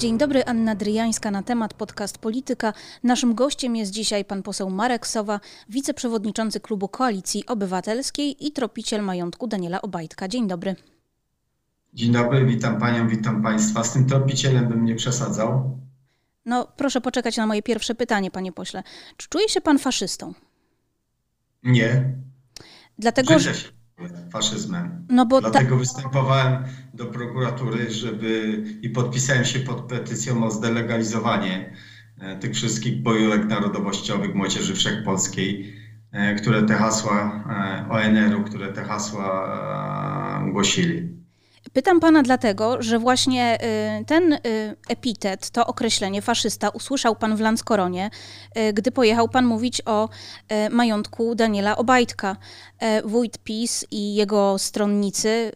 Dzień dobry, Anna Dryjańska na temat podcast Polityka. Naszym gościem jest dzisiaj pan poseł Marek Sowa, wiceprzewodniczący klubu Koalicji Obywatelskiej i tropiciel majątku Daniela Obajtka. Dzień dobry. Dzień dobry, witam panią, witam państwa. Z tym tropicielem bym nie przesadzał. No, proszę poczekać na moje pierwsze pytanie, panie pośle. Czy czuje się pan faszystą? Nie. Dlatego, się faszyzmem. No bo Dlatego występowałem do prokuratury, żeby i podpisałem się pod petycją o zdelegalizowanie e, tych wszystkich bojówek narodowościowych Młodzieży Wszechpolskiej, e, które te hasła e, ONR-u, które te hasła głosili. Pytam pana dlatego, że właśnie y, ten y, epitet, to określenie faszysta usłyszał pan w Lanskoronie, y, gdy pojechał pan mówić o majątku Daniela Obajtka. Wójt PiS i jego stronnicy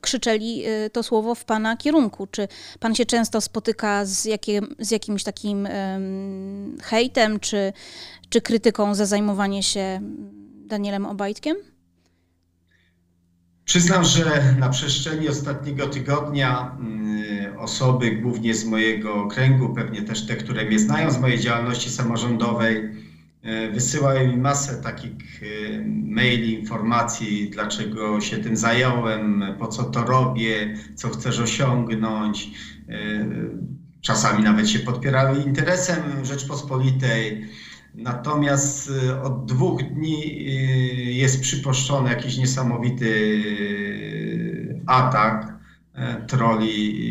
krzyczeli to słowo w pana kierunku. Czy pan się często spotyka z, jakim, z jakimś takim hejtem, czy, czy krytyką za zajmowanie się Danielem Obajtkiem? Przyznam, że na przestrzeni ostatniego tygodnia mm, osoby, głównie z mojego kręgu, pewnie też te, które mnie znają z mojej działalności samorządowej, e, wysyłają mi masę takich e, maili, informacji, dlaczego się tym zająłem, po co to robię, co chcesz osiągnąć. E, czasami nawet się podpierały interesem Rzeczpospolitej Natomiast y, od dwóch dni y, jest przypuszczony jakiś niesamowity y, atak e, troli.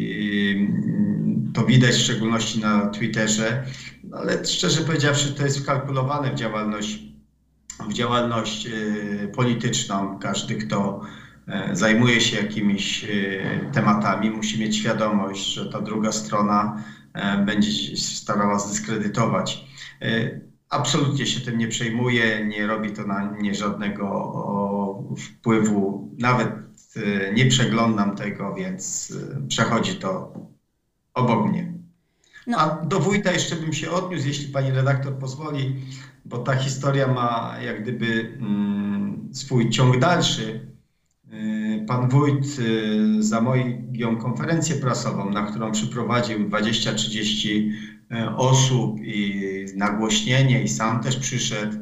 To widać w szczególności na Twitterze, no, ale szczerze powiedziawszy, to jest wkalkulowane w działalność, w działalność polityczną. Każdy, kto e, zajmuje się jakimiś tematami, musi mieć świadomość, że ta druga strona e, będzie starała zdyskredytować absolutnie się tym nie przejmuje, nie robi to na mnie żadnego wpływu, nawet e, nie przeglądam tego, więc e, przechodzi to obok mnie. No. A do wójta jeszcze bym się odniósł, jeśli pani redaktor pozwoli, bo ta historia ma jak gdyby mm, swój ciąg dalszy. E, pan wójt za moją konferencję prasową, na którą przyprowadził 20-30 E, osób i nagłośnienie i sam też przyszedł,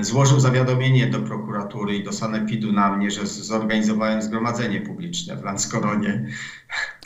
złożył zawiadomienie do prokuratury i do sanepidu na mnie, że zorganizowałem zgromadzenie publiczne w Lanskoronie.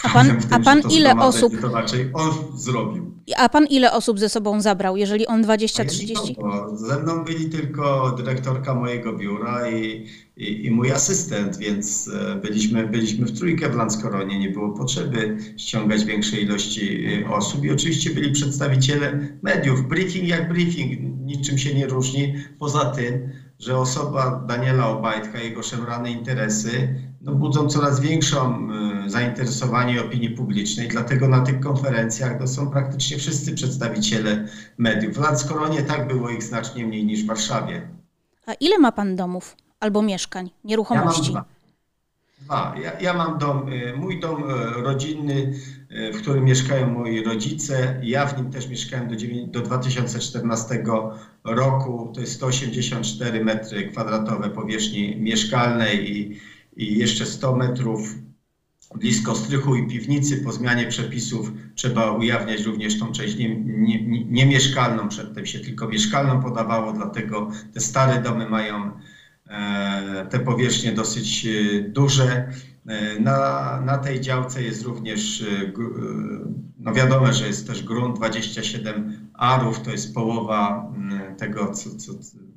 A pan, a pan ile osób? To raczej on zrobił. A pan ile osób ze sobą zabrał, jeżeli on 20-30? Ze mną byli tylko dyrektorka mojego biura i, i, i, mój asystent, więc e, byliśmy, byliśmy w trójkę w Lanskoronie, nie było potrzeby ściągać większej ilości e, osób i oczywiście byli przedstawiciele mediów. Briefing jak briefing, niczym się nie różni, poza tym, że osoba Daniela Obajtka, jego szemrane interesy no, budzą coraz większą y, zainteresowanie opinii publicznej, dlatego na tych konferencjach to są praktycznie wszyscy przedstawiciele mediów. W Lanskoronie tak było ich znacznie mniej niż w Warszawie. A ile ma pan domów albo mieszkań, nieruchomości? Ja Dwa. Ja, ja, mam dom, y, mój dom y, rodzinny, w którym mieszkają moi rodzice. Ja w nim też mieszkałem do, do 2014 roku. To jest 184 metry kwadratowe powierzchni mieszkalnej i i jeszcze 100 metrów blisko strychu i piwnicy po zmianie przepisów trzeba ujawniać również tą część niemieszkalną. Nie, nie Przedtem się tylko mieszkalną podawało, dlatego te stare domy mają e, te powierzchnie dosyć e, duże. E, na, na tej działce jest również, no wiadomo, że jest też grunt 27 arów, to jest połowa tego co, co,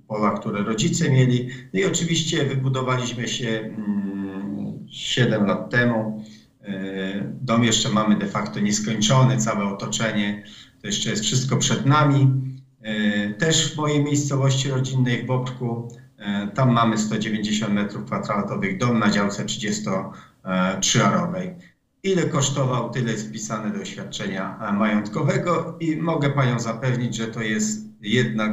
pola, które rodzice mieli. No i oczywiście wybudowaliśmy się 7 mm, lat temu. E, dom jeszcze mamy de facto nieskończony, całe otoczenie, to jeszcze jest wszystko przed nami. E, też w mojej miejscowości rodzinnej w Bobrzku, e, tam mamy 190 metrów kwadratowych dom na działce 33-arowej. Ile kosztował, tyle jest wpisane do oświadczenia majątkowego i mogę Panią zapewnić, że to jest jednak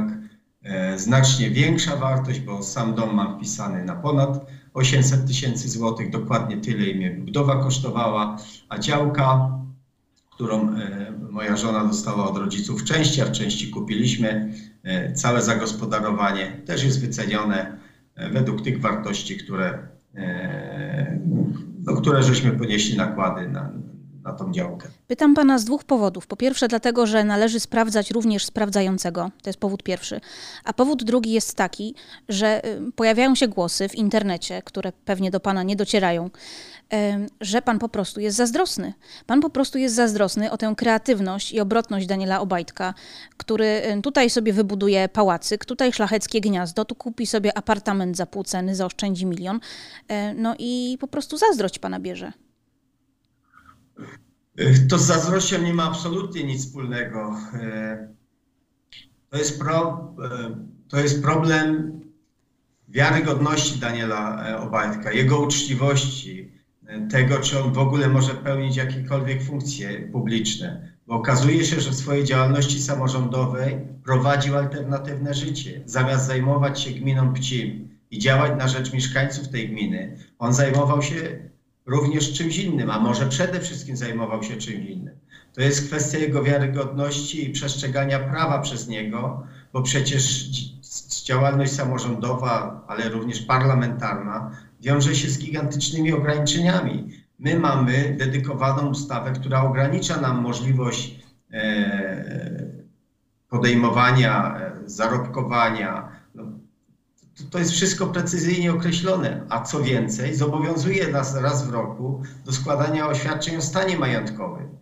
znacznie większa wartość, bo sam dom mam wpisany na ponad 800 tysięcy złotych, dokładnie tyle i mnie budowa kosztowała, a działka, którą e, moja żona dostała od rodziców w części, a w części kupiliśmy, e, całe zagospodarowanie też jest wycenione według tych wartości, które, no, które żeśmy ponieśli nakłady na, na tą działkę. Pytam pana z dwóch powodów. Po pierwsze, dlatego, że należy sprawdzać również sprawdzającego. To jest powód pierwszy. A powód drugi jest taki, że y, pojawiają się głosy w internecie, które pewnie do pana nie docierają, że pan po prostu jest zazdrosny. Pan po prostu jest zazdrosny o tę kreatywność i obrotność Daniela Obajtka, który tutaj sobie wybuduje pałacyk, tutaj szlacheckie gniazdo, tu kupi sobie apartament za pół ceny, zaoszczędzi milion. E, no i po prostu zazdrość pana bierze. To z zazdrością nie ma absolutnie nic wspólnego. E, to jest, pro, e, to jest problem wiarygodności Daniela Obajtka, jego uczciwości, tego, czy on w ogóle może pełnić jakiekolwiek funkcje publiczne. Bo okazuje się, że w swojej działalności samorządowej prowadził alternatywne życie. Zamiast zajmować się gminą Pcim i działać na rzecz mieszkańców tej gminy, on zajmował się również czymś innym, a może przede wszystkim zajmował się czymś innym. To jest kwestia jego wiarygodności i przestrzegania prawa przez niego, bo przecież działalność samorządowa, ale również parlamentarna wiąże się z gigantycznymi ograniczeniami. My mamy dedykowaną ustawę, która ogranicza nam możliwość e, podejmowania, e, zarobkowania. To jest wszystko precyzyjnie określone, a co więcej, zobowiązuje nas raz w roku do składania oświadczeń o stanie majątkowym.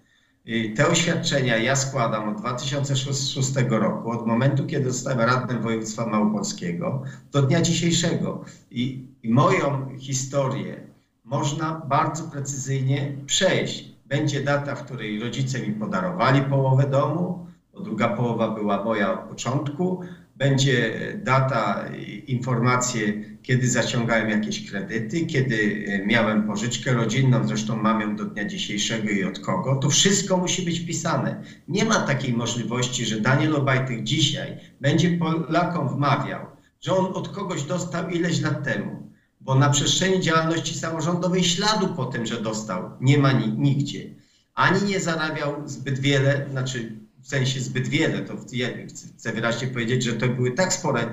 Te oświadczenia ja składam od 2006 roku, od momentu, kiedy zostałem radnym województwa małopolskiego, do dnia dzisiejszego. I moją historię można bardzo precyzyjnie przejść. Będzie data, w której rodzice mi podarowali połowę domu, bo druga połowa była moja od początku, będzie data, informacje, kiedy zaciągałem jakieś kredyty, kiedy e, miałem pożyczkę rodzinną, zresztą mam ją do dnia dzisiejszego i od kogo. To wszystko musi być wpisane. Nie ma takiej możliwości, że Daniel Obajtek dzisiaj będzie Polakom wmawiał, że on od kogoś dostał ileś lat temu, bo na przestrzeni działalności samorządowej śladu po tym, że dostał, nie ma nigdzie. Ani nie zarabiał zbyt wiele, znaczy w sensie zbyt wiele, to chcę wyraźnie powiedzieć, że to były tak spore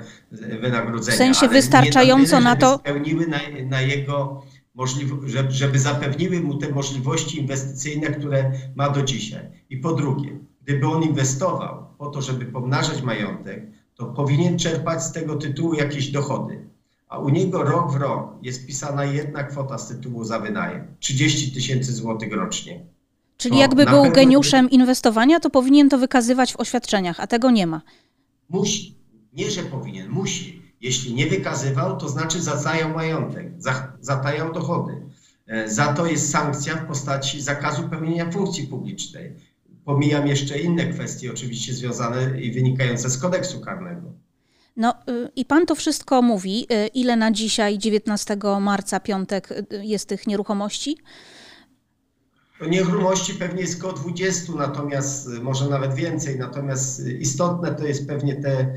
wynagrodzenia. W sensie wystarczająco na, tyle, na to. Spełniły na, na jego możliwość, żeby zapewniły mu te możliwości inwestycyjne, które ma do dzisiaj. I po drugie, gdyby on inwestował po to, żeby pomnażać majątek, to powinien czerpać z tego tytułu jakieś dochody. A u niego rok w rok jest pisana jedna kwota z tytułu za wynajem 30 tysięcy złotych rocznie. Czyli jakby był geniuszem inwestowania, to powinien to wykazywać w oświadczeniach, a tego nie ma. Musi. Nie, że powinien, musi. Jeśli nie wykazywał, to znaczy zatajał majątek, zatajał dochody. E, za to jest sankcja w postaci zakazu pełnienia funkcji publicznej. Pomijam jeszcze inne kwestie, oczywiście związane i wynikające z kodeksu karnego. No y, i pan to wszystko mówi. Y, ile na dzisiaj, 19 marca, piątek, y, jest tych nieruchomości? Nieruchomości pewnie jest około 20, natomiast y, może nawet więcej, natomiast y, istotne to jest pewnie te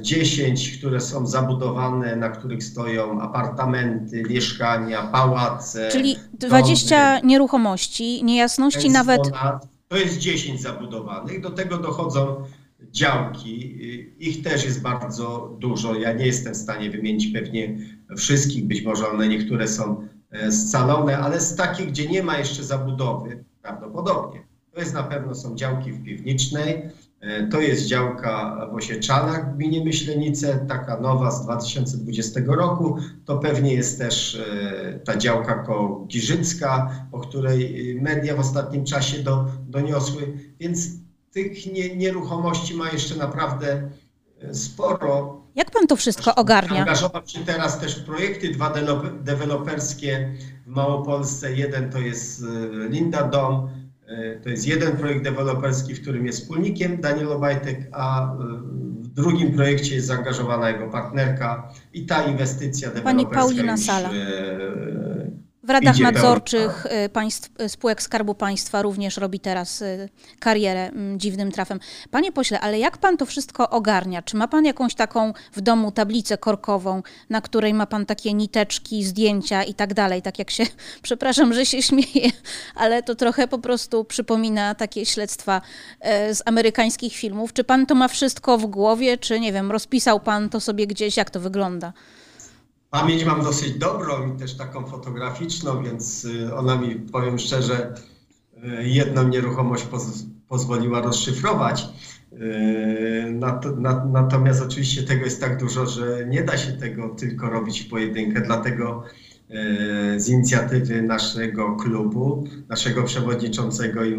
10, y, które są zabudowane, na których stoją apartamenty, mieszkania, pałace. Czyli 20 domy. nieruchomości, niejasności nawet. Ponad, to jest 10 zabudowanych, do tego dochodzą działki. Ich też jest bardzo dużo. Ja nie jestem w stanie wymienić pewnie wszystkich, być może one niektóre są scalone, ale z takich, gdzie nie ma jeszcze zabudowy, prawdopodobnie. To jest na pewno są działki w Piwnicznej, e, to jest działka w Osieczanach w gminie Myślenice, taka nowa z 2020 roku. To pewnie jest też e, ta działka koło Giżycka, o której media w ostatnim czasie do, doniosły. Więc tych nie, nieruchomości ma jeszcze naprawdę sporo. Jak pan to wszystko ogarnia? Angażował się teraz też w projekty dwa deweloperskie w Małopolsce. Jeden to jest e, Linda Dom, e, to jest jeden projekt deweloperski, w którym jest wspólnikiem Daniel Obajtek, a e, w drugim projekcie jest zaangażowana jego partnerka i ta inwestycja deweloperska Pani Paulina już, Sala. W radach nadzorczych y, państw, y, spółek Skarbu Państwa również robi teraz y, karierę mm, dziwnym trafem. Panie pośle, ale jak pan to wszystko ogarnia? Czy ma pan jakąś taką w domu tablicę korkową, na której ma pan takie niteczki, zdjęcia i tak dalej? Tak jak się, przepraszam, że się śmieję, ale to trochę po prostu przypomina takie śledztwa z amerykańskich filmów. Czy pan to ma wszystko w głowie, czy nie wiem, rozpisał pan to sobie gdzieś, jak to wygląda? Pamięć mam dosyć dobrą i też taką fotograficzną, więc y, ona mi, powiem szczerze, jedną nieruchomość poz, pozwoliła rozszyfrować. Natomiast oczywiście tego jest tak dużo, że nie da się tego tylko robić w pojedynkę, dlatego z inicjatywy naszego klubu, naszego przewodniczącego i,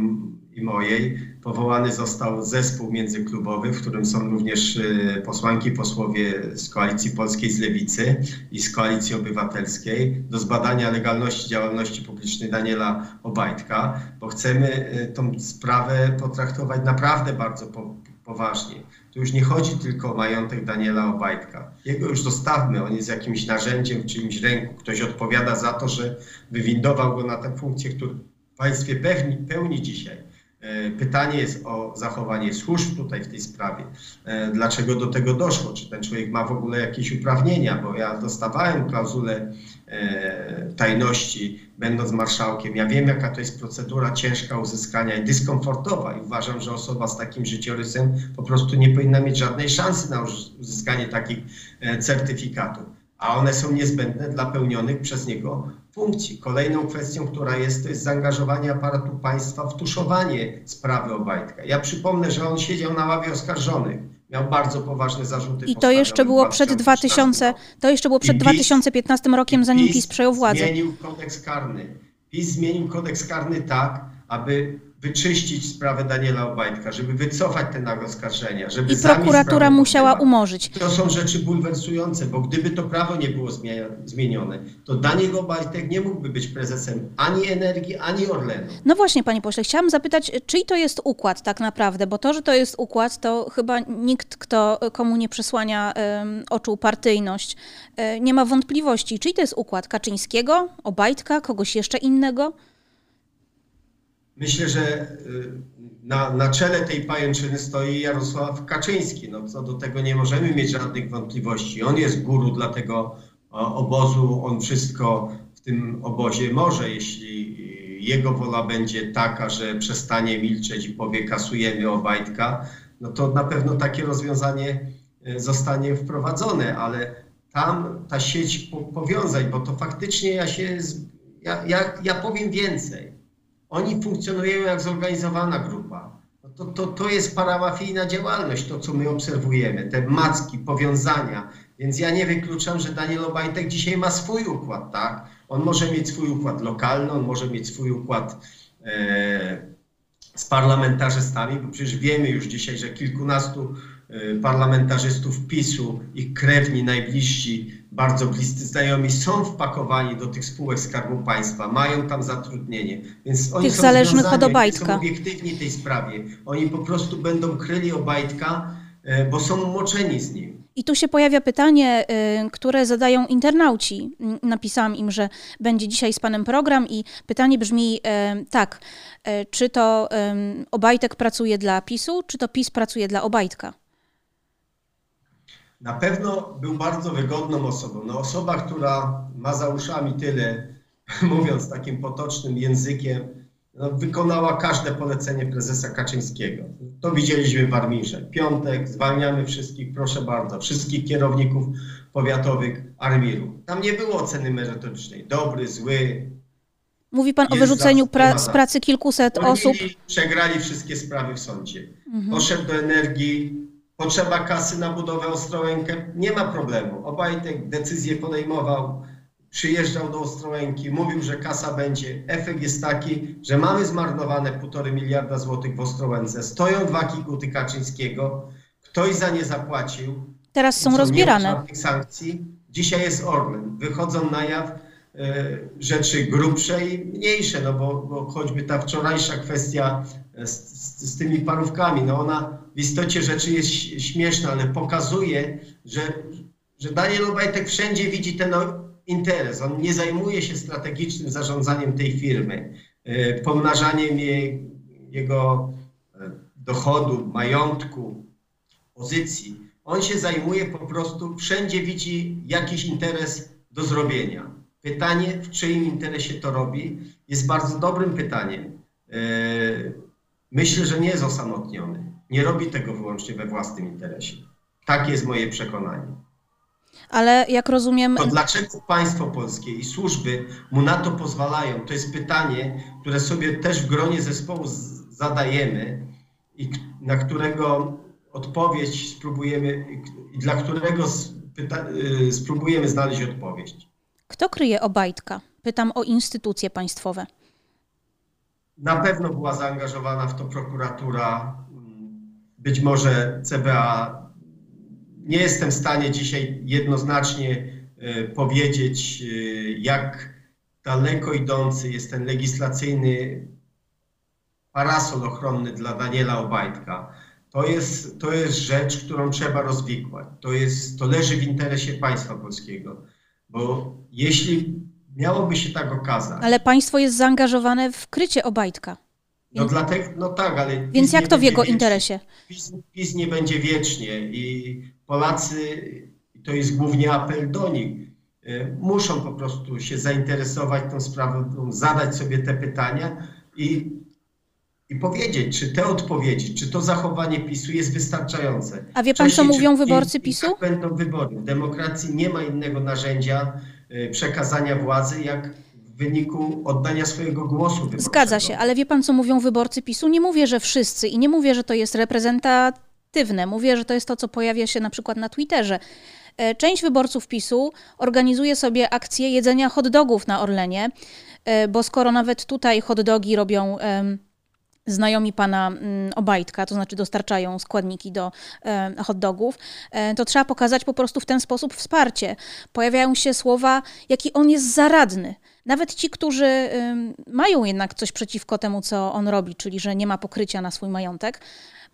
i mojej, powołany został zespół międzyklubowy, w którym są również y, posłanki, posłowie z Koalicji Polskiej z Lewicy i z Koalicji Obywatelskiej do zbadania legalności działalności publicznej Daniela Obajtka, bo chcemy y, tą sprawę potraktować naprawdę bardzo po, poważnie. Tu już nie chodzi tylko o majątek Daniela Obajtka. Jego już zostawmy, on jest jakimś narzędziem w czyimś ręku. Ktoś odpowiada za to, że wywindował go na tę funkcję, którą państwie pełni, pełni dzisiaj. E, pytanie jest o zachowanie służb tutaj w tej sprawie. E, dlaczego do tego doszło? Czy ten człowiek ma w ogóle jakieś uprawnienia? Bo ja dostawałem klauzulę e, tajności, będąc marszałkiem. Ja wiem, jaka to jest procedura ciężka uzyskania i dyskomfortowa. I uważam, że osoba z takim życiorysem po prostu nie powinna mieć żadnej szansy na uzyskanie takich certyfikatów. A one są niezbędne dla pełnionych przez niego funkcji. Kolejną kwestią, która jest, to jest zaangażowanie aparatu państwa w tuszowanie sprawy Obajtka. Ja przypomnę, że on siedział na ławie oskarżonych. Miał bardzo poważne zarzuty. I to jeszcze było przed 2000, to jeszcze było przed PiS, 2015 rokiem, zanim PiS, PiS przejął władzę. Zmienił kodeks karny. PiS zmienił kodeks karny tak, aby wyczyścić sprawę Daniela Obajtka, żeby wycofać te nagle oskarżenia. Żeby I prokuratura musiała umorzyć. To są rzeczy bulwersujące, bo gdyby to prawo nie było zmienione, to Daniel Obajtek nie mógłby być prezesem ani Energii, ani Orlenu. No właśnie, panie pośle, chciałam zapytać, czyj to jest układ tak naprawdę, bo to, że to jest układ, to chyba nikt, kto komu nie przesłania um, oczu partyjność, um, nie ma wątpliwości. Czyj to jest układ? Kaczyńskiego, Obajtka, kogoś jeszcze innego? Myślę, że y, na, na czele tej pajęczyny stoi Jarosław Kaczyński. No, co do tego nie możemy mieć żadnych wątpliwości. On jest guru dla tego obozu, on wszystko w tym obozie może, jeśli jego wola będzie taka, że przestanie milczeć i powie kasujemy Obajtka, no to na pewno takie rozwiązanie y, zostanie wprowadzone, ale tam ta sieć powiązań, bo to faktycznie ja się, ja, ja, ja powiem więcej oni funkcjonują jak zorganizowana grupa. No to, to, to jest paramafijna działalność, to co my obserwujemy, te macki, powiązania. Więc ja nie wykluczam, że Daniel Obajtek dzisiaj ma swój układ, tak? On może mieć swój układ lokalny, on może mieć swój układ e, z parlamentarzystami, bo przecież wiemy już dzisiaj, że kilkunastu e, parlamentarzystów PiSu, ich krewni, najbliżsi, bardzo bliscy znajomi są wpakowani do tych spółek Skarbu Państwa, mają tam zatrudnienie, więc oni tych są zależnych od Obajtka. są obiektywni tej sprawie. Oni po prostu będą kryli Obajtka, e, bo są umoczeni z nim. I tu się pojawia pytanie, e, które zadają internauci. Napisałam im, że będzie dzisiaj z Panem program i pytanie brzmi e, tak, czy to Obajtek pracuje dla PiSu, czy to PiS pracuje dla Obajtka? Na pewno był bardzo wygodną osobą. No, osoba, która ma za uszami tyle, mówiąc takim potocznym językiem, no, wykonała każde polecenie prezesa Kaczyńskiego. To widzieliśmy w Armirze. Piątek, zwalniamy wszystkich, proszę bardzo, wszystkich kierowników powiatowych Armiru. Tam nie było oceny merytorycznej, dobry, zły. Mówi pan o wyrzuceniu pra z pracy kilkuset osób. Przegrali wszystkie sprawy w sądzie. Mhm. Poszedł do energii, potrzeba kasy na budowę Ostrołękę, nie ma problemu. Obajtek decyzję podejmował, przyjeżdżał do Ostrołęki, mówił, że kasa będzie. Efekt jest taki, że mamy zmarnowane półtorej miliarda złotych w Ostrołęce. Stoją dwa kikuty Kaczyńskiego, ktoś za nie zapłacił. Teraz są rozbierane. sankcji. Dzisiaj jest Orlen. Wychodzą na jaw E, rzeczy grubsze i mniejsze, no bo, bo choćby ta wczorajsza kwestia z, z, z, tymi parówkami, no ona w istocie rzeczy jest śmieszna, ale pokazuje, że, że Daniel Obajtek wszędzie widzi ten interes. On nie zajmuje się strategicznym zarządzaniem tej firmy, e, pomnażaniem jej, jego e, dochodu, majątku, pozycji. On się zajmuje po prostu, wszędzie widzi jakiś interes do zrobienia. Pytanie, w czyim interesie to robi, jest bardzo dobrym pytaniem. E, myślę, że nie jest osamotniony. Nie robi tego wyłącznie we własnym interesie. Takie jest moje przekonanie. Ale jak rozumiem. To dlaczego państwo polskie i służby mu na to pozwalają? To jest pytanie, które sobie też w gronie zespołu zadajemy i na którego odpowiedź spróbujemy, dla którego y, spróbujemy znaleźć odpowiedź. Kto kryje Obajtka? Pytam o instytucje państwowe. Na pewno była zaangażowana w to prokuratura, być może CBA. Nie jestem w stanie dzisiaj jednoznacznie y, powiedzieć, y, jak daleko idący jest ten legislacyjny parasol ochronny dla Daniela Obajtka. To jest, to jest rzecz, którą trzeba rozwikłać. To, jest, to leży w interesie państwa polskiego. Bo jeśli miałoby się tak okazać. Ale państwo jest zaangażowane w krycie Obajtka. No, dlatego, no tak, ale. Więc jak to w jego wiecznie. interesie? PiS, PiS nie będzie wiecznie i Polacy, to jest głównie apel do nich, y, muszą po prostu się zainteresować tą sprawą, zadać sobie te pytania i i powiedzieć, czy te odpowiedzi, czy to zachowanie PiSu jest wystarczające. A wie pan, Wcześniej, co mówią wyborcy PiSu? Jak będą wybory. W demokracji nie ma innego narzędzia y, przekazania władzy, jak wyniku oddania swojego głosu wyborczego. Zgadza się, ale wie pan, co mówią wyborcy PiSu? Nie mówię, że wszyscy i nie mówię, że to jest reprezentatywne. Mówię, że to jest to, co pojawia się na przykład na Twitterze. E, część wyborców PiSu organizuje sobie akcję jedzenia hot dogów na Orlenie, e, bo skoro nawet tutaj hot dogi robią znajomi pana mm, Obajtka, to znaczy dostarczają składniki do e, hot dogów, e, to trzeba pokazać po prostu w ten sposób wsparcie. Pojawiają się słowa, jaki on jest zaradny. Nawet ci, którzy mają jednak coś przeciwko temu, co on robi, czyli że nie ma pokrycia na swój majątek,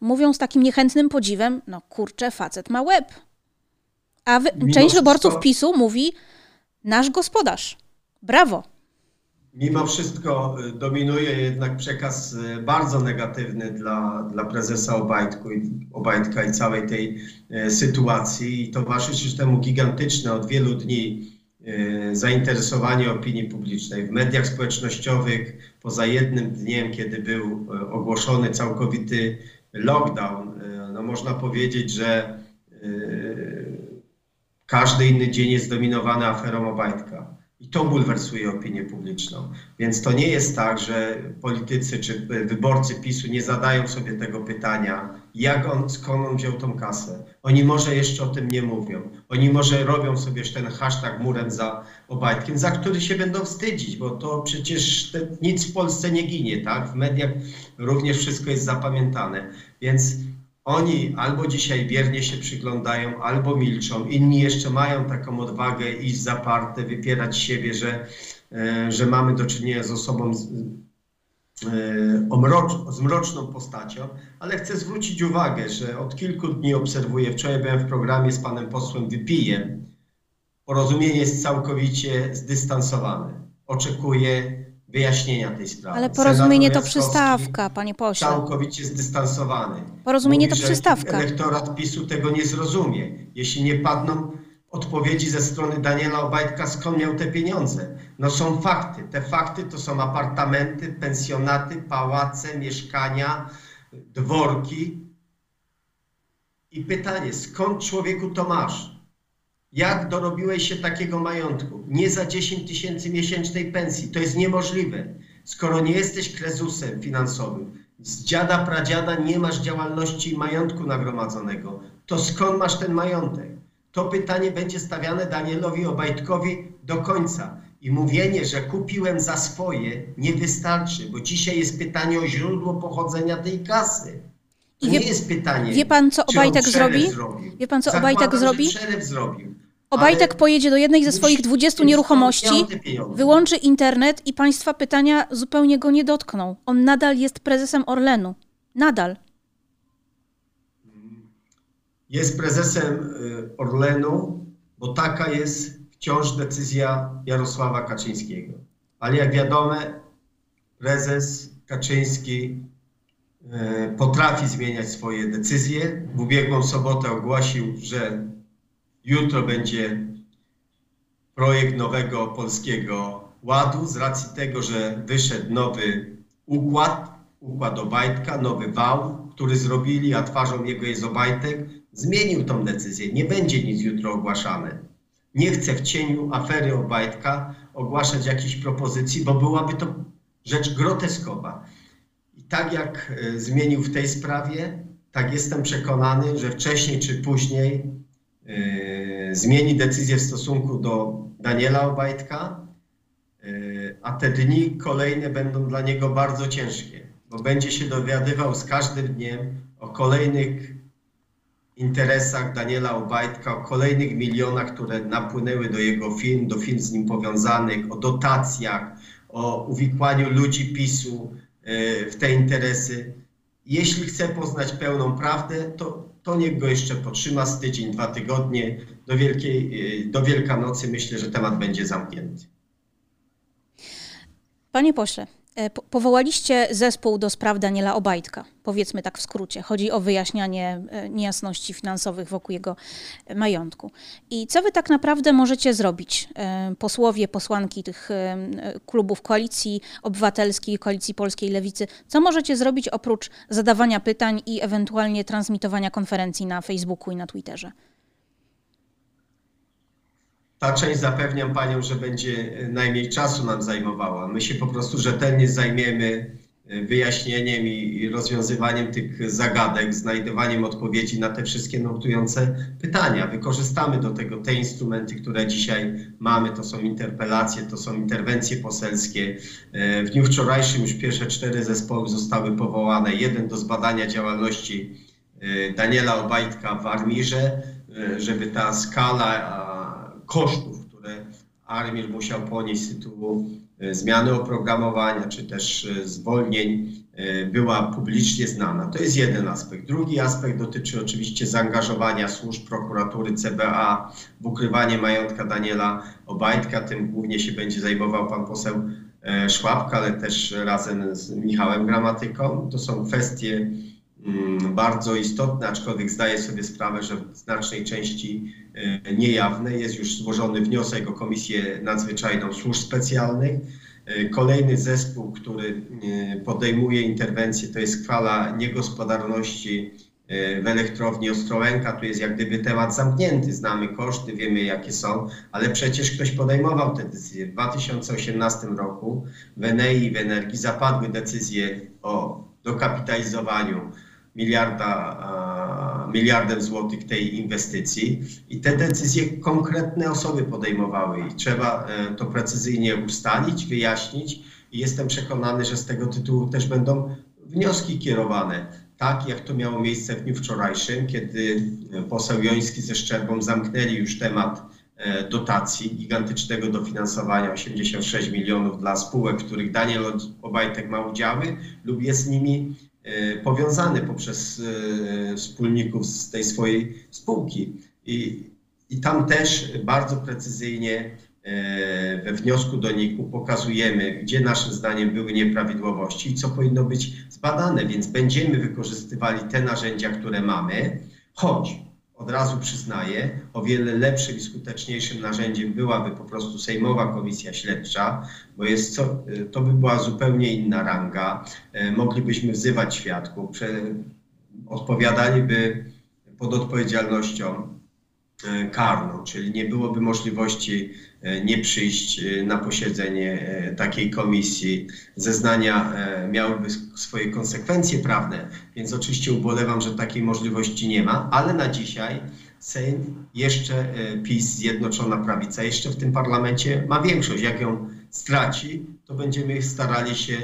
mówią z takim niechętnym podziwem, no kurczę, facet ma łeb. A wy, część wyborców PiSu mówi, nasz gospodarz. Brawo. Mimo wszystko y, dominuje jednak przekaz y, bardzo negatywny dla, dla prezesa Obajtku Obajtka i całej tej y, sytuacji i towarzyszy temu gigantyczne od wielu dni zainteresowanie opinii publicznej w mediach społecznościowych. Poza jednym dniem, kiedy był ogłoszony całkowity lockdown, no można powiedzieć, że każdy inny dzień jest dominowany aferą Obajtka. I to bulwersuje opinię publiczną. Więc to nie jest tak, że politycy czy wyborcy PiSu nie zadają sobie tego pytania, jak on, skąd on wziął tą kasę. Oni może jeszcze o tym nie mówią. Oni może robią sobie ten hashtag murem za Obajtkiem, za który się będą wstydzić, bo to przecież te, nic w Polsce nie ginie, tak? W mediach również wszystko jest zapamiętane. Więc oni albo dzisiaj wiernie się przyglądają, albo milczą. Inni jeszcze mają taką odwagę iść zaparte, wypierać siebie, że, e, że mamy do czynienia z osobą z, e, z mroczną postacią, ale chcę zwrócić uwagę, że od kilku dni obserwuję, wczoraj byłem w programie z panem posłem Wypijem, porozumienie jest całkowicie zdystansowane. Oczekuję wyjaśnienia tej sprawy. Ale porozumienie to przystawka, panie pośle. Całkowicie zdystansowany. Porozumienie Mówi, to przystawka. Elektorat PiSu tego nie zrozumie. Jeśli nie padną odpowiedzi ze strony Daniela Obajtka, skąd miał te pieniądze. No są fakty. Te fakty to są apartamenty, pensjonaty, pałace, mieszkania, dworki. I pytanie, skąd człowieku to masz? Jak dorobiłeś się takiego majątku? Nie za 10 tysięcy miesięcznej pensji. To jest niemożliwe. Skoro nie jesteś krezusem finansowym, z dziada, pradziada nie masz działalności i majątku nagromadzonego, to skąd masz ten majątek? To pytanie będzie stawiane Danielowi Obajtkowi do końca. I mówienie, że kupiłem za swoje, nie wystarczy, bo dzisiaj jest pytanie o źródło pochodzenia tej kasy. To wie, nie jest pytanie. Wie pan, co Obajtek zrobi? Zrobił. Wie pan, co Zakładam, Obajtek zrobi? Zrobił. Obajtek pojedzie do jednej ze swoich 20 nieruchomości, wyłączy internet i państwa pytania zupełnie go nie dotkną. On nadal jest prezesem Orlenu. Nadal. Jest prezesem y, Orlenu, bo taka jest wciąż decyzja Jarosława Kaczyńskiego. Ale jak wiadomo, prezes Kaczyński potrafi zmieniać swoje decyzje. W ubiegłą sobotę ogłosił, że Jutro będzie projekt nowego polskiego ładu z racji tego, że wyszedł nowy układ, układ Obajtka, nowy wał, który zrobili, a twarzą jego jest Obajtek, zmienił tą decyzję. Nie będzie nic jutro ogłaszane. nie chcę w cieniu afery Obajtka ogłaszać jakichś propozycji, bo byłaby to rzecz groteskowa. Tak jak e, zmienił w tej sprawie, tak jestem przekonany, że wcześniej czy później yy, zmieni decyzję w stosunku do Daniela Obajtka, yy, a te dni kolejne będą dla niego bardzo ciężkie, bo będzie się dowiadywał z każdym dniem o kolejnych interesach Daniela Obajtka, o kolejnych milionach, które napłynęły do jego firm, do firm z nim powiązanych, o dotacjach, o uwikłaniu ludzi PiSu w te interesy. Jeśli chce poznać pełną prawdę, to, to niech go jeszcze potrzyma z tydzień, dwa tygodnie. Do, wielkiej, do Wielkanocy myślę, że temat będzie zamknięty. Panie pośle, E, powołaliście zespół do spraw Daniela Obajtka, powiedzmy tak w skrócie. Chodzi o wyjaśnianie e, niejasności finansowych wokół jego majątku. I co wy tak naprawdę możecie zrobić, e, posłowie, posłanki tych klubów Koalicji Obywatelskiej, Koalicji Polskiej Lewicy, co możecie zrobić oprócz zadawania pytań i ewentualnie transmitowania konferencji na Facebooku i na Twitterze? Ta część zapewniam Panią, że będzie e, najmniej czasu nam zajmowała. My się po prostu rzetelnie zajmiemy e, wyjaśnieniem i rozwiązywaniem tych zagadek, znajdywaniem odpowiedzi na te wszystkie nurtujące pytania. Wykorzystamy do tego te instrumenty, które dzisiaj mamy. To są interpelacje, to są interwencje poselskie. E, w dniu wczorajszym już pierwsze cztery zespoły zostały powołane. Jeden do zbadania działalności Daniela Obajtka w Armirze, żeby ta skala kosztów, które Armir musiał ponieść z tytułu e, zmiany oprogramowania czy też e, zwolnień, e, była publicznie znana. To jest jeden aspekt. Drugi aspekt dotyczy oczywiście zaangażowania służb prokuratury CBA w ukrywanie majątka Daniela Obajtka. Tym głównie się będzie zajmował pan poseł Szłapka, ale też razem z Michałem Gramatyką. To są kwestie bardzo istotne, aczkolwiek zdaję sobie sprawę, że w znacznej części e, niejawne. Jest już złożony wniosek o Komisję Nadzwyczajną Służb Specjalnych. E, kolejny zespół, który e, podejmuje interwencję, to jest kwala niegospodarności w elektrowni Ostrołęka. Tu jest jak gdyby temat zamknięty. Znamy koszty, wiemy jakie są, ale przecież ktoś podejmował te decyzje. W 2018 roku w Enei i w Energii zapadły decyzje o dokapitalizowaniu miliarda, miliardem złotych tej inwestycji. I te decyzje konkretne osoby podejmowały. I trzeba e, to precyzyjnie ustalić, wyjaśnić. I jestem przekonany, że z tego tytułu też będą wnioski kierowane. Tak jak to miało miejsce w dniu wczorajszym, kiedy poseł Joński ze Szczerbą zamknęli już temat e, dotacji, gigantycznego dofinansowania 86 milionów dla spółek, w których Daniel Obajtek ma udziały lub jest nimi powiązany poprzez e, wspólników z tej swojej spółki. I, i tam też bardzo precyzyjnie e, we wniosku do NIK-u pokazujemy, gdzie naszym zdaniem były nieprawidłowości i co powinno być zbadane, więc będziemy wykorzystywali te narzędzia, które mamy, choć od razu przyznaję, o wiele lepszym i skuteczniejszym narzędziem byłaby po prostu Sejmowa Komisja Śledcza, bo jest co, to by była zupełnie inna ranga. E, moglibyśmy wzywać świadków, odpowiadali by pod odpowiedzialnością E, karną, czyli nie byłoby możliwości nie przyjść e, na posiedzenie takiej komisji. Zeznania miałyby swoje konsekwencje prawne, więc oczywiście ubolewam, że takiej możliwości nie ma, ale na dzisiaj Sejm jeszcze PiS, Zjednoczona Prawica, jeszcze w tym parlamencie ma większość. Jak ją straci, to będziemy starali się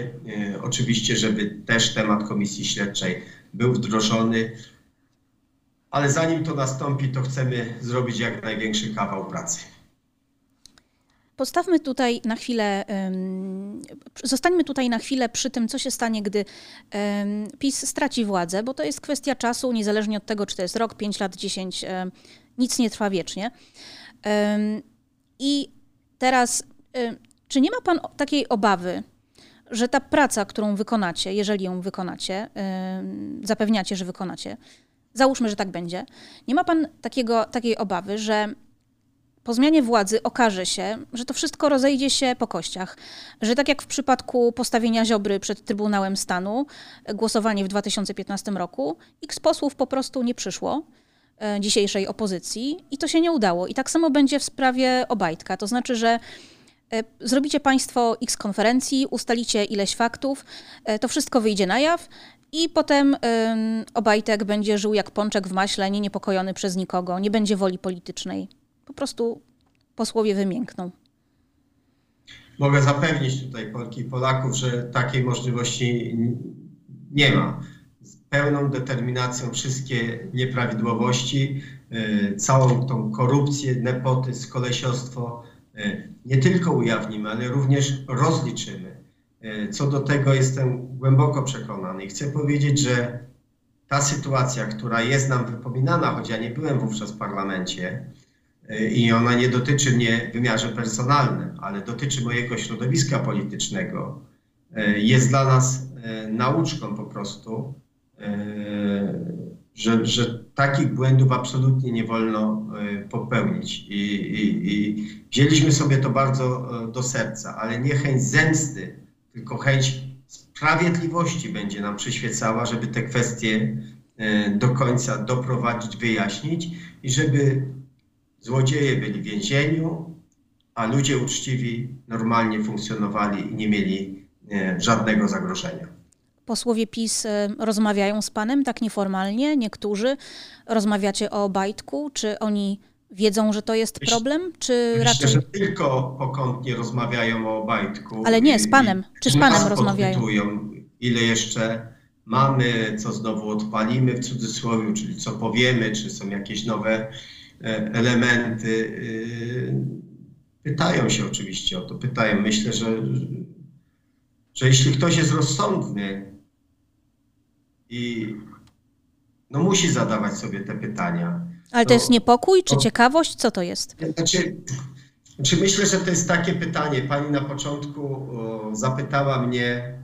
oczywiście, żeby też temat komisji śledczej był wdrożony ale zanim to nastąpi, to chcemy zrobić jak największy kawał pracy. Postawmy tutaj na chwilę, zostańmy tutaj na chwilę przy tym, co się stanie, gdy PiS straci władzę, bo to jest kwestia czasu, niezależnie od tego, czy to jest rok, 5 lat, 10, nic nie trwa wiecznie. I teraz, czy nie ma Pan takiej obawy, że ta praca, którą wykonacie, jeżeli ją wykonacie, zapewniacie, że wykonacie, załóżmy, że tak będzie, nie ma pan takiego, takiej obawy, że po zmianie władzy okaże się, że to wszystko rozejdzie się po kościach, że tak jak w przypadku postawienia Ziobry przed Trybunałem Stanu, głosowanie w 2015 roku, x posłów po prostu nie przyszło, e, dzisiejszej opozycji i to się nie udało. I tak samo będzie w sprawie Obajtka. To znaczy, że e, zrobicie Państwo x konferencji, ustalicie ileś faktów, e, to wszystko wyjdzie na jaw i potem Obajtek będzie żył jak pączek w maśle, nie niepokojony przez nikogo, nie będzie woli politycznej. Po prostu posłowie wymiękną. Mogę zapewnić tutaj Polki i Polaków, że takiej możliwości nie ma. Z pełną determinacją wszystkie nieprawidłowości, y, całą tą korupcję, nepotyzm, kolesiostwo y, nie tylko ujawnimy, ale również rozliczymy. Y, co do tego jestem głęboko przekonany i chcę powiedzieć, że ta sytuacja, która jest nam wypominana, choć ja nie byłem wówczas w parlamencie, i ona nie dotyczy mnie w wymiarze personalnym, ale dotyczy mojego środowiska politycznego, e, jest dla nas e, nauczką po prostu, e, że, że takich błędów absolutnie nie wolno popełnić. I, i, I wzięliśmy sobie to bardzo do serca, ale nie chęć zemsty, tylko chęć sprawiedliwości będzie nam przyświecała, żeby te kwestie do końca doprowadzić, wyjaśnić i żeby Złodzieje byli w więzieniu, a ludzie uczciwi normalnie funkcjonowali i nie mieli e, żadnego zagrożenia. Posłowie PiS e, rozmawiają z panem tak nieformalnie, niektórzy. Rozmawiacie o Bajtku, czy oni wiedzą, że to jest problem, czy Myślę, raczej... że tylko pokątnie rozmawiają o Bajtku. Ale nie, z panem. Czy z panem rozmawiają? Ile jeszcze mamy, co znowu odpalimy w cudzysłowie, czyli co powiemy, czy są jakieś nowe elementy. Y, pytają się oczywiście o to, pytają. Myślę, że, że jeśli ktoś jest rozsądny i no musi zadawać sobie te pytania. Ale to, to jest niepokój czy to, ciekawość? Co to jest? Znaczy, znaczy myślę, że to jest takie pytanie. Pani na początku o, zapytała mnie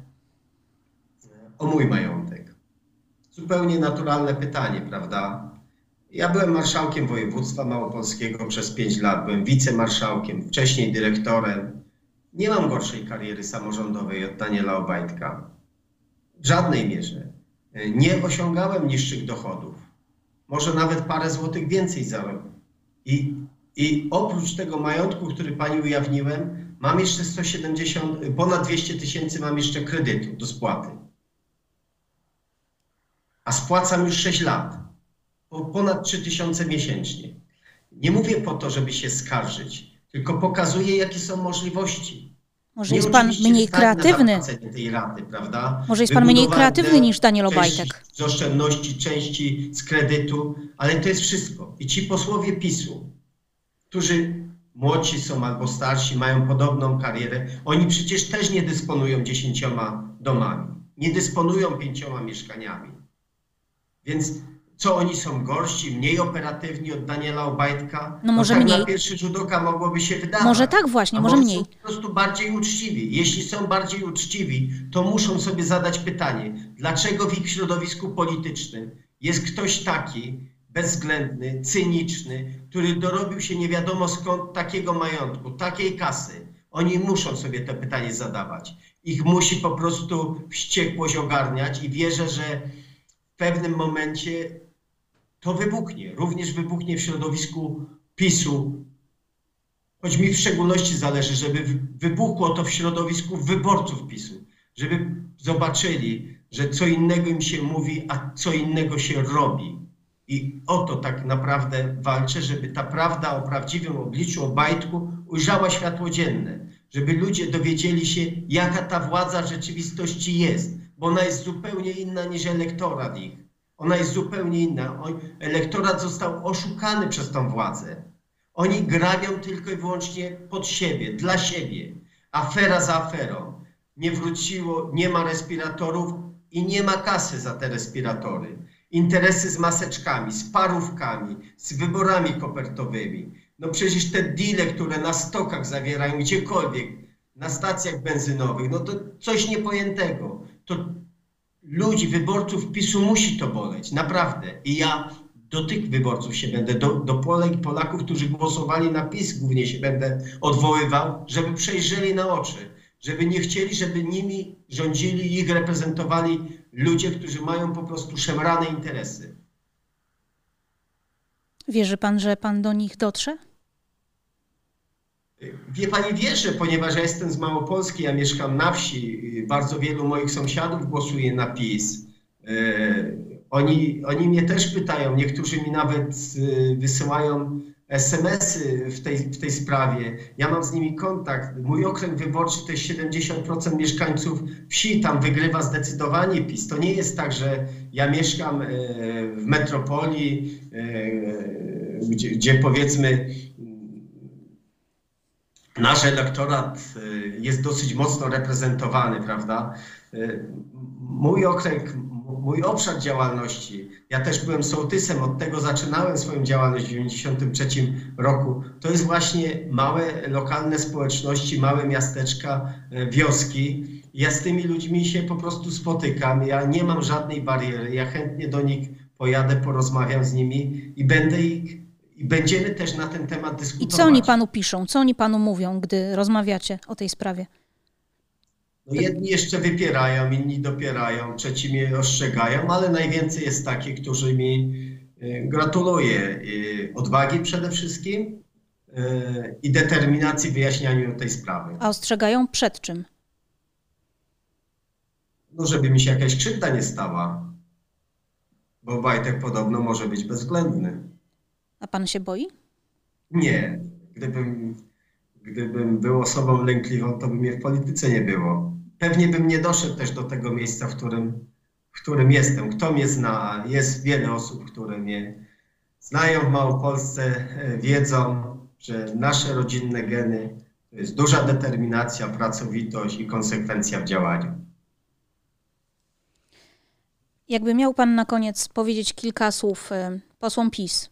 o mój majątek. Zupełnie naturalne pytanie, prawda? Ja byłem marszałkiem województwa małopolskiego przez pięć lat, byłem wicemarszałkiem, wcześniej dyrektorem. Nie mam gorszej kariery samorządowej od Daniela Obajtka. W żadnej mierze. Nie osiągałem niższych dochodów. Może nawet parę złotych więcej zarobił. I, I oprócz tego majątku, który pani ujawniłem, mam jeszcze 170, ponad 200 tysięcy mam jeszcze kredytu do spłaty. A spłacam już 6 lat ponad 3000 miesięcznie. Nie mówię po to, żeby się skarżyć, tylko pokazuję, jakie są możliwości. Może jest pan mniej kreatywny. Tej raty, prawda? Może jest pan mniej kreatywny niż Daniel Obajtek. Z oszczędności, części z kredytu, ale to jest wszystko. I ci posłowie PiSu, którzy młodsi są albo starsi, mają podobną karierę, oni przecież też nie dysponują dziesięcioma domami, nie dysponują pięcioma mieszkaniami. Więc co oni są gorsi, mniej operatywni od Daniela Obajtka? No może tak mniej. na pierwszy rzut oka mogłoby się wydawać. Może tak właśnie, może mniej. Są po prostu bardziej uczciwi. Jeśli są bardziej uczciwi, to muszą sobie zadać pytanie, dlaczego w ich środowisku politycznym jest ktoś taki, bezwzględny, cyniczny, który dorobił się nie wiadomo skąd takiego majątku, takiej kasy. Oni muszą sobie to pytanie zadawać. Ich musi po prostu wściekłość ogarniać i wierzę, że w pewnym momencie to wybuchnie. Również wybuchnie w środowisku PiSu. Choć mi w szczególności zależy, żeby wybuchło to w środowisku wyborców PiSu. Żeby zobaczyli, że co innego im się mówi, a co innego się robi. I o to tak naprawdę walczę, żeby ta prawda o prawdziwym obliczu, o Bajtku ujrzała światło dzienne. Żeby ludzie dowiedzieli się, jaka ta władza rzeczywistości jest, bo ona jest zupełnie inna niż elektorat ich. Ona jest zupełnie inna. Elektorat został oszukany przez tą władzę. Oni grabią tylko i wyłącznie pod siebie, dla siebie. Afera za aferą. Nie wróciło, nie ma respiratorów i nie ma kasy za te respiratory. Interesy z maseczkami, z parówkami, z wyborami kopertowymi. No przecież te deale, które na stokach zawierają gdziekolwiek, na stacjach benzynowych, no to coś niepojętego. To ludzi, wyborców PiSu musi to boleć, naprawdę. I ja do tych wyborców się będę, do, do Polek i Polaków, którzy głosowali na PiS głównie się będę odwoływał, żeby przejrzeli na oczy, żeby nie chcieli, żeby nimi rządzili ich reprezentowali ludzie, którzy mają po prostu szemrane interesy. Wierzy pan, że pan do nich dotrze? Wie pani, wierzę, ponieważ ja jestem z Małopolski, ja mieszkam na wsi. Bardzo wielu moich sąsiadów głosuje na PiS. E, oni, oni mnie też pytają, niektórzy mi nawet e, wysyłają SMS-y w tej, w tej sprawie. Ja mam z nimi kontakt. Mój okręg wyborczy to jest 70% mieszkańców wsi, tam wygrywa zdecydowanie PiS. To nie jest tak, że ja mieszkam e, w metropolii, gdzie, gdzie powiedzmy nasz elektorat jest dosyć mocno reprezentowany, prawda? Mój okręg mój obszar działalności, ja też byłem sołtysem, od tego zaczynałem swoją działalność w 1993 roku, to jest właśnie małe lokalne społeczności, małe miasteczka, e, wioski. Ja z tymi ludźmi się po prostu spotykam, ja nie mam żadnej bariery, ja chętnie do nich pojadę, porozmawiam z nimi i będę ich i będziemy też na ten temat dyskutować. I co oni panu piszą? Co oni panu mówią, gdy rozmawiacie o tej sprawie? No jedni jeszcze wypierają, inni dopierają, trzeci mnie ostrzegają, ale najwięcej jest takich, którzy mi y, gratuluję y, odwagi przede wszystkim y, i determinacji w wyjaśnianiu tej sprawy. A ostrzegają przed czym? No, żeby mi się jakaś krzywda nie stała, bo Wajtek podobno może być bezwzględny. A pan się boi? Nie. Gdybym, gdybym był osobą lękliwą, to by mnie w polityce nie było pewnie bym nie doszedł też do tego miejsca, w którym, w którym jestem. Kto mnie zna? Jest wiele osób, które mnie znają w Małopolsce, e, wiedzą, że nasze rodzinne geny to jest duża determinacja, pracowitość i konsekwencja w działaniu. Jakby miał Pan na koniec powiedzieć kilka słów e, posłom PiS,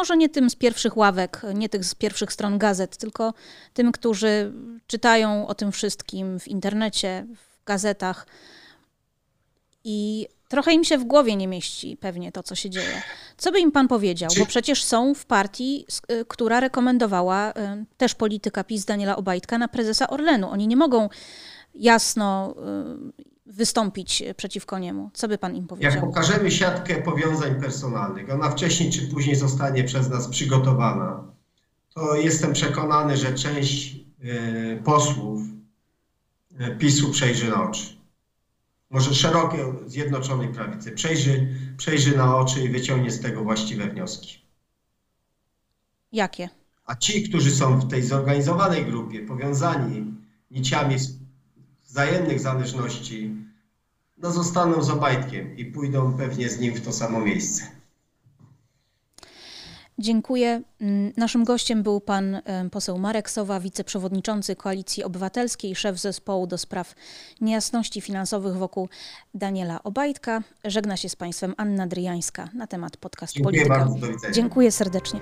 może nie tym z pierwszych ławek, nie tych z pierwszych stron gazet, tylko tym, którzy czytają o tym wszystkim w internecie, w gazetach i trochę im się w głowie nie mieści pewnie to, co się dzieje. Co by im pan powiedział? Bo przecież są w partii, y, która rekomendowała y, też polityka PiS Daniela Obajtka na prezesa Orlenu. Oni nie mogą jasno y, wystąpić przeciwko niemu? Co by pan im powiedział? Jak pokażemy siatkę powiązań personalnych, ona wcześniej czy później zostanie przez nas przygotowana, to jestem przekonany, że część e, posłów e, PiSu przejrzy na oczy. Może szerokie, zjednoczonej prawicy przejrzy, przejrzy na oczy i wyciągnie z tego właściwe wnioski. Jakie? A ci, którzy są w tej zorganizowanej grupie, powiązani niciami wzajemnych zależności, no zostaną z Obajtkiem i pójdą pewnie z nim w to samo miejsce. Dziękuję. Mm, naszym gościem był pan poseł Marek Sowa, wiceprzewodniczący Koalicji Obywatelskiej, szef zespołu do spraw niejasności finansowych wokół Daniela Obajtka. Żegna się z państwem Anna Dryjańska na temat podcastu Dziękuję Polityka. Bardzo. Dziękuję serdecznie.